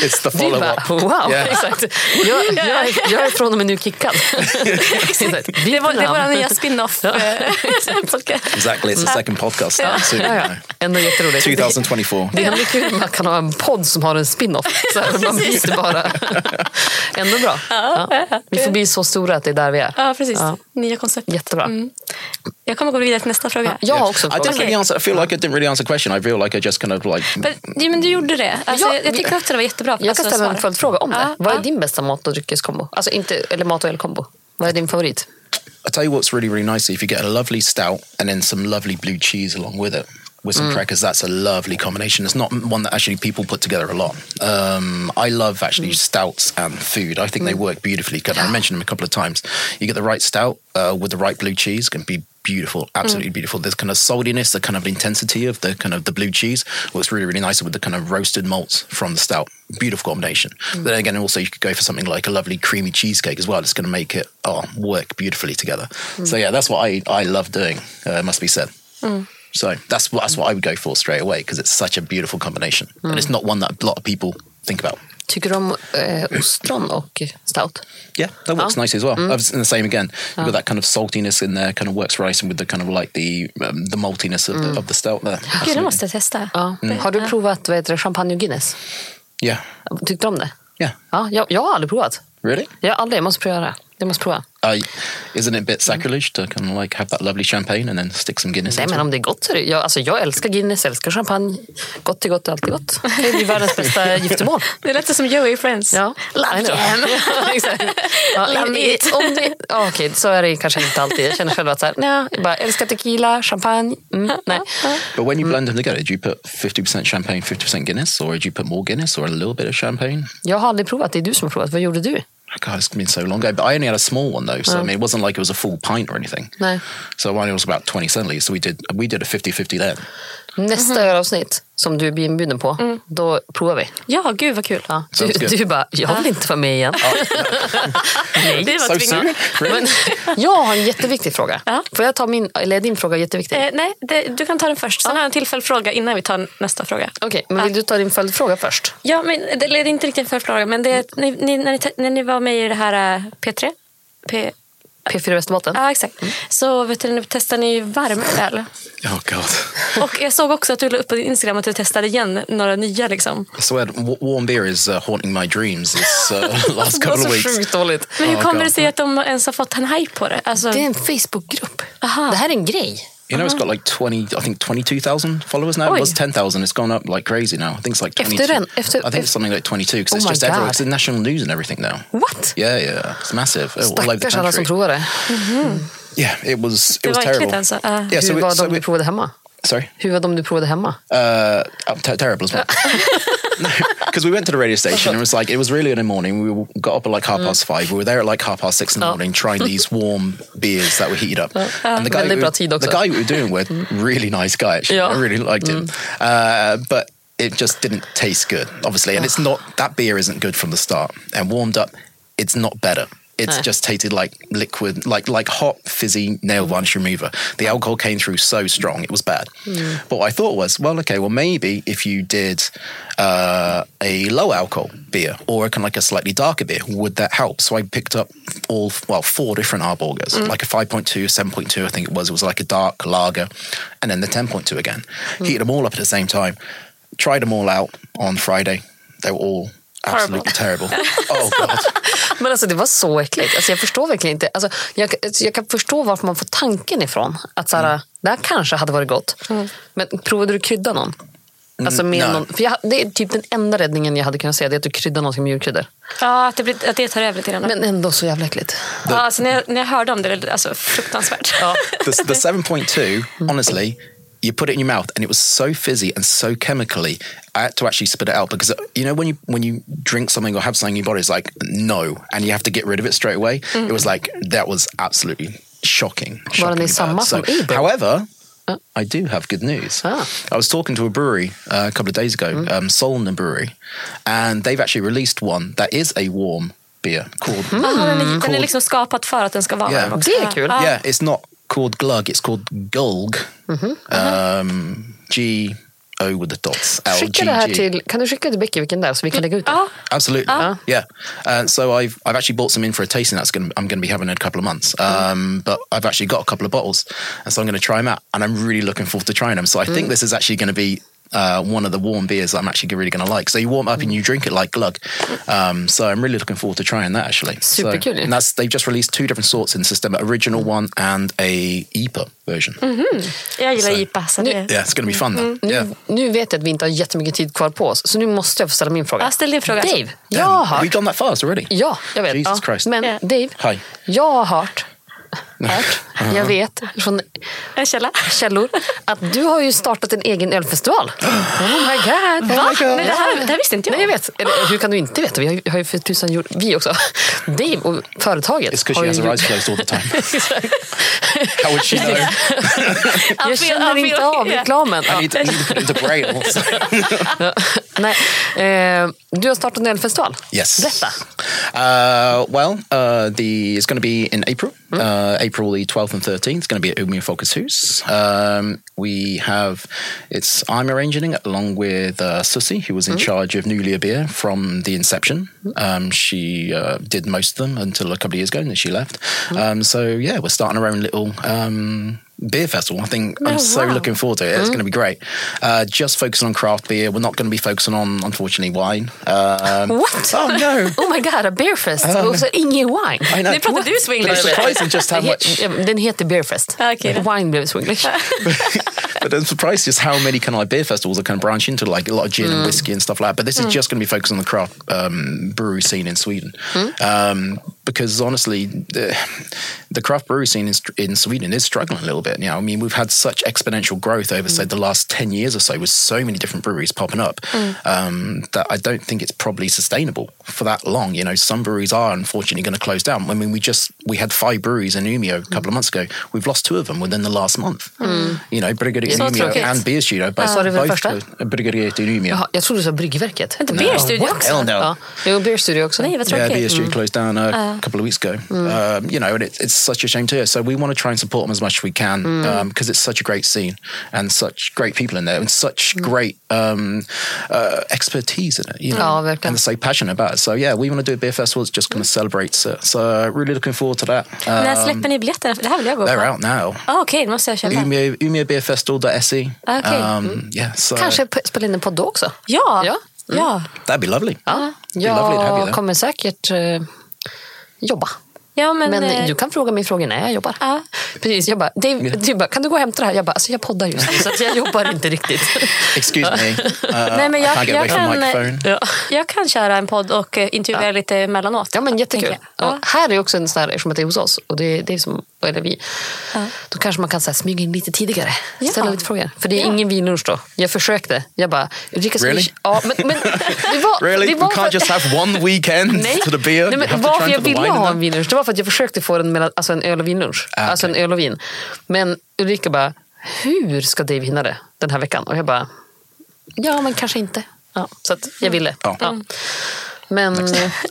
It's the Du follow bara, wow, Yeah. exakt. Jag, jag, är- jag är från och med nu kickad. Exakt. Det var, det namn. den nya spin-off. eh, podcast. Exactly, it's the second podcast. Soon, Ja, ja. Ändå jätteroligt. 2024. Det är kul att man kan ha en podd som har en spin-off. Så här, man byter bara. Ändå bra. Ja. Vi får bli så stora att det är där vi är. Ja, precis. Ja. Nya koncept. Jättebra. Jag kommer gå vidare till nästa fråga. Jag har också en I didn't fråga. really answer. I feel like I didn't really answer the question. I feel like I just kind of like. Ja, men du gjorde det. Alltså, Ja, jag, jag tycker också det var jättebra. Jag kan alltså, ställa en följdfråga om det. Vad är ja. din bästa mat och dryckeskombo? Alltså inte, eller mat och ölkombo. Vad är din favorit? I tell you what's really, really nice. If you get a lovely stout and then some lovely blue cheese along with it, with some crackers, that's a lovely combination. It's not one that actually people put together a lot. Um, I love actually mm. stouts and food. I think they mm. work beautifully. 'Cause I mentioned them a couple of times. You get the right stout uh, with the right blue cheese, can be beautiful, mm. absolutely beautiful. There's kind of saltiness, the kind of intensity of the kind of the blue cheese works really, really nice with the kind of roasted malts from the stout. Beautiful combination. Then again, also you could go for something like a lovely creamy cheesecake as well. It's going to make it oh, work beautifully together. So yeah, that's what I, I love doing. Uh, must be said. So that's what that's what I would go for straight away because it's such a beautiful combination, and it's not one that a lot of people think about. Tycker du om eh, ostron och stout? Yeah, that works Oh. nice as well. I was in the same again. You've got that kind of saltiness in there, kind of works right in with the kind of like the um, the maltiness of, the, of the stout there. Gud, det Absolutely. måste jag testa. Ja. Har du provat vad heter det, champagne och Guinness? Yeah, Tyckte du om det? yeah. Ja, jag, jag har aldrig provat. Really? Jag har aldrig, jag måste prova det. Jag måste prova. Uh, isn't it a bit sacrilege to kind of like have that lovely champagne and then stick some Guinness Nej, men om det är gott så är det... Jag, alltså, jag älskar Guinness, jag älskar champagne. Gott är gott, alltid gott. Det är världens bästa giftermål. Det lät som Joey i Friends. Ja. Love jam. Ja, om, it. om det, så är det kanske inte alltid. Jag känner själv att så här, nej, jag bara älskar tequila, champagne. Mm, nej. But when you blend them together, do you put 50% champagne, 50% Guinness, or do you put more Guinness or a little bit of champagne? Jag har aldrig provat, det är du som har provat. Vad gjorde du? God, it's been so long ago. But I only had a small one though, so I mean, it wasn't like it was a full pint or anything. Nej. So mine was about 20 centiliters. So we did we did a 50-50 then. Nästa ölavsnitt som du blir inbjuden på, då provar vi. Ja, gud vad kul. Ja, du, du bara, jag vill inte vara med igen. Det var? Men jag har en jätteviktig fråga. Ja. Får jag ta min, eller är din fråga jätteviktig? Eh, nej, det, du kan ta den först. Sen har jag en tillfällig fråga innan vi tar nästa fråga. Okej, men vill du ta din följdfråga först? Ja, men det det är inte riktigt en följdfråga, men det, ni, ni, när, ni, när ni var med i det här eh, P3, P, P4 Västerbotten? ja exakt, så vet du, nu testar ni varm öl. Oh God. Och jag såg också att du la upp på din Instagram att du testade igen några nya. Liksom. W- warm beer is uh, haunting my dreams this uh, last Det var couple så of weeks. sjukt dåligt. Men hur Oh, kommer God. det sig att de ens har fått en hype på det? Alltså, Det är en Facebookgrupp. Aha. Det här är en grej. You know, it's uh-huh. got like 20, I think 22,000 followers now. It was 10,000. It's gone up like crazy now. I think it's like Efter 22. den- efter- I think it's something like 22 because Oh it's just everywhere. It's in national news and everything now. What? Yeah, yeah. It's massive. Oh, all over the Stackars alla som country. provar det. Yeah, it was, it det was var äckligt terrible. alltså. Ja. Eh, yeah, so we, var so de du we, provade hemma? Sorry? Hur var de du provade hemma? Uh, ter- terrible as well. Because we went to the radio station and it was like, it was really early in the morning. We got up at like half past five. We were there at like half past six in the Oh. morning trying these warm beers that were heated up. and the guy, we, the guy we were doing with, really nice guy actually. I really liked him. Uh, but it just didn't taste good, obviously. And it's not, that beer isn't good from the start. And warmed up, it's not better. It's No. just tasted like liquid, like like hot, fizzy nail mm. varnish remover. The alcohol came through so strong, it was bad. But what I thought was, well, okay, well, maybe if you did uh, a low alcohol beer or a kind of like a slightly darker beer, would that help? So I picked up all, well, four different Arborgers, mm. like a 5.2, 7.2, I think it was. It was like a dark lager, and then the 10.2 again. Hmm. Heated them all up at the same time. Tried them all out on Friday. They were all absolutely terrible. oh, God. Men alltså det var så äckligt. Alltså jag förstår verkligen inte. Alltså jag, alltså jag kan förstå varför man får tanken ifrån. Att så här, det här kanske hade varit gott. Men provade du krydda någon? Alltså med nej. någon, för jag, det är typ den enda räddningen jag hade kunnat säga. Det är att du kryddar någonting med julkryddor. Ja, att det, blir, att det tar över lite grann. Men ändå så jävla äckligt. ja, alltså, när, jag, när jag hörde om det, det är alltså, fruktansvärt. Ja. the, the 7.2, honestly, you put it in your mouth and it was so fizzy and so chemically. I had to actually spit it out because you know when you when you drink something or have something in your body, it's like no, and you have to get rid of it straight away. It was like that was absolutely shocking. Var shockingly den i samma bad. som however, I do have good news. Ah. I was talking to a brewery uh, a couple of days ago, um, Solna Brewery, and they've actually released one that is a warm beer called Jaha, den, är, den är liksom skapad för att den ska vara Ja, varm också. det är kul. Ja. Yeah, it's not called glug. It's called gulg. Um, G O with the dots. L G Skicka det här G. till, kan du skicka till Becky vilken det är så vi kan lägga ut det? Ja, Absolutely. Yeah. Uh, so I've I've actually bought some in for a tasting that's going I'm going to be having in a couple of months. Um, but I've actually got a couple of bottles, and so I'm going to try them out, and I'm really looking forward to trying them. So I think this is actually going to be uh, one of the warm beers that I'm actually really going to like. So you warm up and you drink it like glug. Um, so I'm really looking forward to trying that actually. Superkul. So, and that's they've just released two different sorts in the system: original one and a IPA version. Jag gillar Så- IPA. Så det... Yeah, it's going to be fun. Nu, Yeah. nu vet jag att vi inte har jättemycket tid kvar på oss, så nu måste jag få ställa min fråga. Ja, ställ din fråga. Dave, jag har Have we hört... gone that fast already? Ja, jag vet. Jesus ja. Christ. Men Ja. Dave, Hi. jag har hört, hört jag vet från källa. källor att du har ju startat en egen ölfestival. Oh my god. Va? Men det här, det här visste inte jag. Nej, jag vet. Eller, hur kan du inte veta? Vi har ju, har ju för tusan gjort, vi också. Dave och företaget It's because she has her eyes closed all the time. How would she know? Jag känner inte av reklamen. I need need to braille. Nej, eh, du har startat en ölfestival. Yes. Berätta. Uh, well, uh, the it's going to be in April, uh, April the twelfth and thirteenth. It's going to be at Umeå Focus Hus. Um, we have it's I'm arranging it along with uh, Susie, who was in charge of Nulia Beer from the inception. Um, she uh, did most of them until a couple of years ago, and then she left. Um, so yeah, we're starting our own little. Um, Beer festival. I think I'm Oh, so wow. looking forward to it. It's going to be great. Uh, just focusing on craft beer. We're not going to be focusing on, unfortunately, wine. Um, What? Oh no! Oh my god, a beerfest. och så ingen wine. I know. Nu pratar du But swinglish. it's surprising just how much. Ja, Den heter Beerfest. Ah, okej då. Wine blev swinglish. but I'm surprised just how many kind of like beer festivals are kind of branch into like a lot of gin and whiskey and stuff like that. But this is just going to be focused on the craft um, brewery scene in Sweden, um, because honestly, the, the craft brewery scene in, in Sweden is struggling a little bit. You know, I mean, we've had such exponential growth over say the last ten years or so, with so many different breweries popping up, um, that I don't think it's probably sustainable for that long. You know, some breweries are unfortunately going to close down. I mean, we just we had five breweries in Umeå a couple of months ago. We've lost two of them within the last month. Hmm. You know, Bryggeria Så in Umeå and Beer Studio. Both, Sa du väl both första? closed. In Umeå. Jaha, jag trodde du sa Bryggverket. Inte Beer Studio också? Hell no. Ja. Jo, Beer Studio också. Nej, vad Yeah, tråkigt. Beer mm. Studio closed down uh, a couple of weeks ago. Um, you know, and it, it's such a shame to hear. So we want to try and support them as much as we can because it's such a great scene and such great people in there and such great um, uh, expertise in it. You know, Ja, verkligen. and they're so passionate about it. So yeah, we want to do a beer festival. It's just going to celebrate it. So uh, really looking forward to that. När Um, släpper ni biljetterna? Det här vill jag gå they're out now. Ah, Okej, då måste jag köpa. Umeå, umeåbeerfestival.se. Okej. Um, yeah, so Kanske p- spela in en podd då också. Ja. Ja. ja. that'd be lovely. Ja. Be lovely to have you Jag there. kommer säkert eh, jobba. Ja, men... Men eh, du kan fråga mig frågor när jag jobbar. Ja. Precis, jag bara, Dave, du bara, kan du gå och hämta det här? Jag bara, alltså jag poddar just nu så att jag jobbar inte riktigt. Excuse me. Uh, Nej, men I jag- jag away from kan- microphone. Ja. Jag kan köra en podd och eh, intervjua lite emellanåt. Ja, men jättekul. Ja. Här är också en sån här, eftersom det är hos oss och det, det är som, eller vi, då kanske man kan så här, smyga in lite tidigare. Ja. Ställa lite frågor. För det är Ja. ingen vinlunch då. Jag försökte. Jag bara, Ulrika Really? Ja, men, men det var, Really? det We var can't just have one weekend Nej, to the beer? Nej men varför jag ville ha en vinlunch det var för att jag försökte få mellan, alltså en öl och vinlunch. Ah, Alltså en öl och vin. Men Ulrika bara, hur ska Dave hinna det den här veckan? Och jag bara, ja men kanske inte. Ja, så att jag ville. Ja. Ja. Men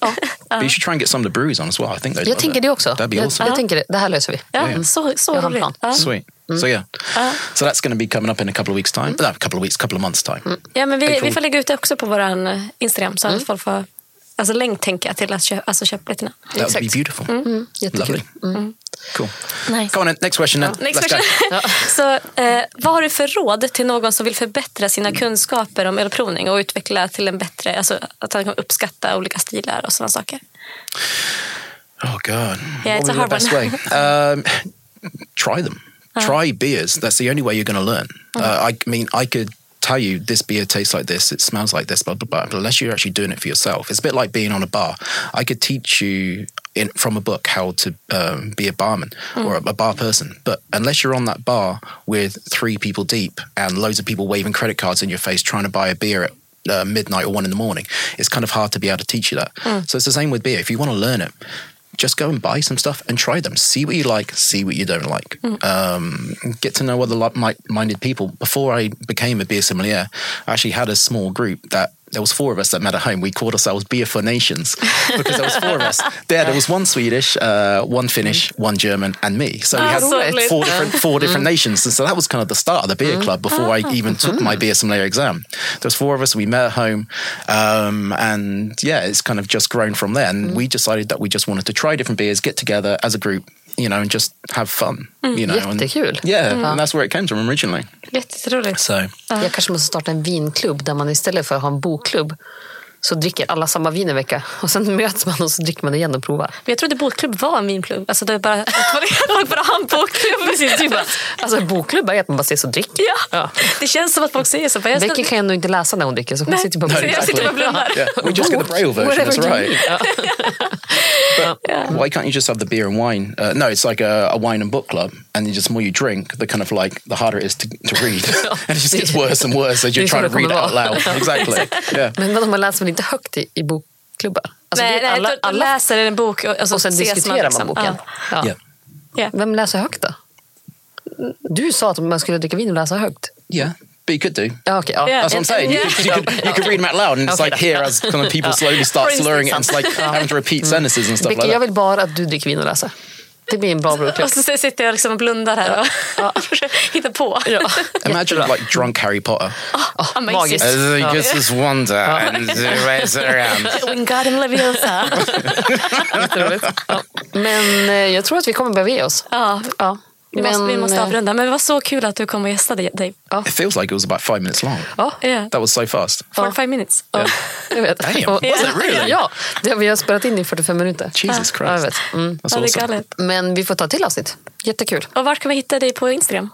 ja, But you should try and get some of the breweries on as well. I think jag tänker it. det också. That'd be Jag, awesome. jag tänker det, det här löser vi. Ja, Ja. så, så Jag har en roligt. plan. Ja. Sweet. So yeah, so that's going to be coming up in a couple of weeks' time. No, a couple of weeks, couple of months' time. Ja, men vi, April. vi får lägga ut det också på vår Instagram så att folk får alltså, länk tänker jag till att köpa, alltså, köpa biljetterna. That would be beautiful. Jättekul. Lovely. Cool. Nice. Come on, next question then. Next Let's go. question. så, eh, vad har du för råd till någon som vill förbättra sina kunskaper om ölprovning och utveckla till en bättre, alltså att han kan uppskatta olika stilar och sådana saker? Oh God. Yeah, it's what a would be the hard best way? Um, try them. Try beers. That's the only way you're going to learn. Uh, I mean, I could tell you this beer tastes like this, it smells like this, blah blah blah. But unless you're actually doing it for yourself, it's a bit like being on a bar. I could teach you in from a book how to um, be a barman or a, a bar person, but unless you're on that bar with three people deep and loads of people waving credit cards in your face trying to buy a beer at uh, midnight or one in the morning, it's kind of hard to be able to teach you that. So it's the same with beer. If you want to learn it, just go and buy some stuff and try them. See what you like, see what you don't like. Um, get to know other like-minded people. Before I became a beer sommelier, I actually had a small group that there was four of us that met at home. We called ourselves Beer for Nations because there was four of us. There, there was one Swedish, uh, one Finnish, one German, and me. So we Ah, had so four different four different nations. And so that was kind of the start of the beer club before I even took my beer sommelier exam. There was four of us. We met at home, um, and yeah, it's kind of just grown from there. And we decided that we just wanted to try different beers, get together as a group, you know, and just have fun. You know, and, Jättekul. yeah, and that's where it came from originally. Jätteroligt. So Jag kanske måste starta en vinklubb där man istället för att ha en bokklubb så dricker alla samma vin en vecka och sen möts man och så dricker man igen och provar. Men jag trodde bokklubb var en vinklubb. Alltså det är bara, folk bara har en bokklubb. Precis, typ bara, alltså en bokklubb är att man bara ses och dricker. Ja. Ja. Det känns som att folk säger så. Jag ska- Becky kan ändå inte läsa när hon dricker så hon Nej, sitter bara och jag sitter bara och blundar. yeah, we just get the braille version. That's right. need. Ja. Why can't you just have the beer and wine? Uh, no, it's like a, a wine and book club, and just the more you drink, the kind of like the harder it is to, to read, and it just gets worse and worse as you're trying to read out loud. Exactly. Yeah. Men vadå, man läser väl inte högt i, i bokklubbar? Alltså, Nej, det är nej, alla, de alla, läser en bok och, och, så och sen diskuterar man, liksom. boken. Ja. Yeah. Ja. Vem läser högt då? Du sa att man skulle dricka vin och läsa högt. Yeah. But you could do. Ja, okej. ja. Yeah. That's what I'm saying. You, Yeah. could, you, could, you could read them out loud, and it's Okay, like here as kind of people slowly start slurring it, and it's like having to repeat sentences and stuff Becky, like jag that. vill bara att du dricker vin och läser. Det blir en bra broklubb. Och så sitter jag liksom och blundar här och försöker hitta på. Ja. Imagine like drunk Harry Potter. Amazing. magiskt. As he gets his wonder and raise around. Wingardium Leviosa. Ja. Men eh, jag tror att vi kommer behöva ge oss. Ja, Ja. Vi, måste, vi måste eh, avrunda. Men det var så kul att du kom och gästade Dave. It feels like it was about five minutes long. Ja, Yeah. That was so fast. 45 minutes. ja, jag vet. Damn, was it really? Ja, det, vi har spelat in i 45 minuter. Jesus Ja, jag Christ. vet. Mm. That's Ja, det är awesome. galet. Men vi får ta till avsnitt. Jättekul. Och vart kan vi hitta dig på Instagram?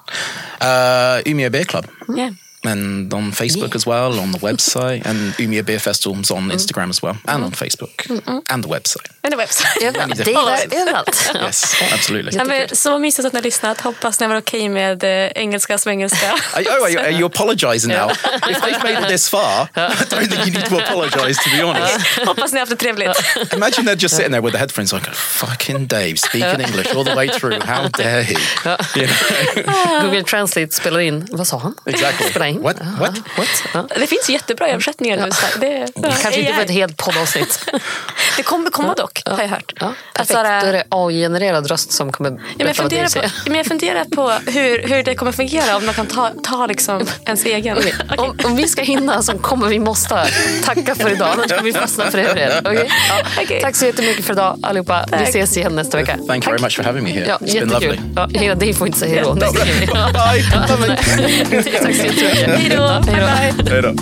Uh, Umea Beer Club. Yeah. And on Facebook as well, on the website, and Umea Beer Festival's on Instagram as well, and on Facebook, and the website. Det är website. Överallt. Det different är där, överallt. Yes, absolutely. Ja, men, så mysigt att ni har lyssnat. Hoppas ni var okej med eh, engelska som engelska. Are, oh, are you, are you apologising now? If they've made it this far, I don't think you need to apologise, to be honest. Hoppas ni har haft det trevligt. Imagine they're just sitting there with the headphones like, fucking Dave, speaking English all the way through. How dare he? You know? Google Translate spelar in. Vad sa han? Exactly. In. What? Ja, What? What? Ja. Det finns jättebra översättningar nu. här. Det, ja, Kanske inte för ett helt poddavsnitt. Det kommer komma dock, har jag hört. Ja, Att perfekt. såhär- Då är det AI-genererad röst som kommer Ja, men jag, berätta vad det funderar säger. på, men jag funderar på hur, hur det kommer fungera om man kan ta, ta liksom ens egen. Okej. Om, om vi ska hinna så kommer vi måste tacka för idag. Annars kommer vi fastna för evigt. Okej? Ja. Okej. Tack så jättemycket för idag allihopa. Vi Tack. ses igen nästa vecka. Thank you very much for having me here. Ja, It's been lovely. jättekul. Ja, hela dig får inte säga hej då. Det vi. Ja. Bye. Tack så jättemycket. Hej då. Bye. Later.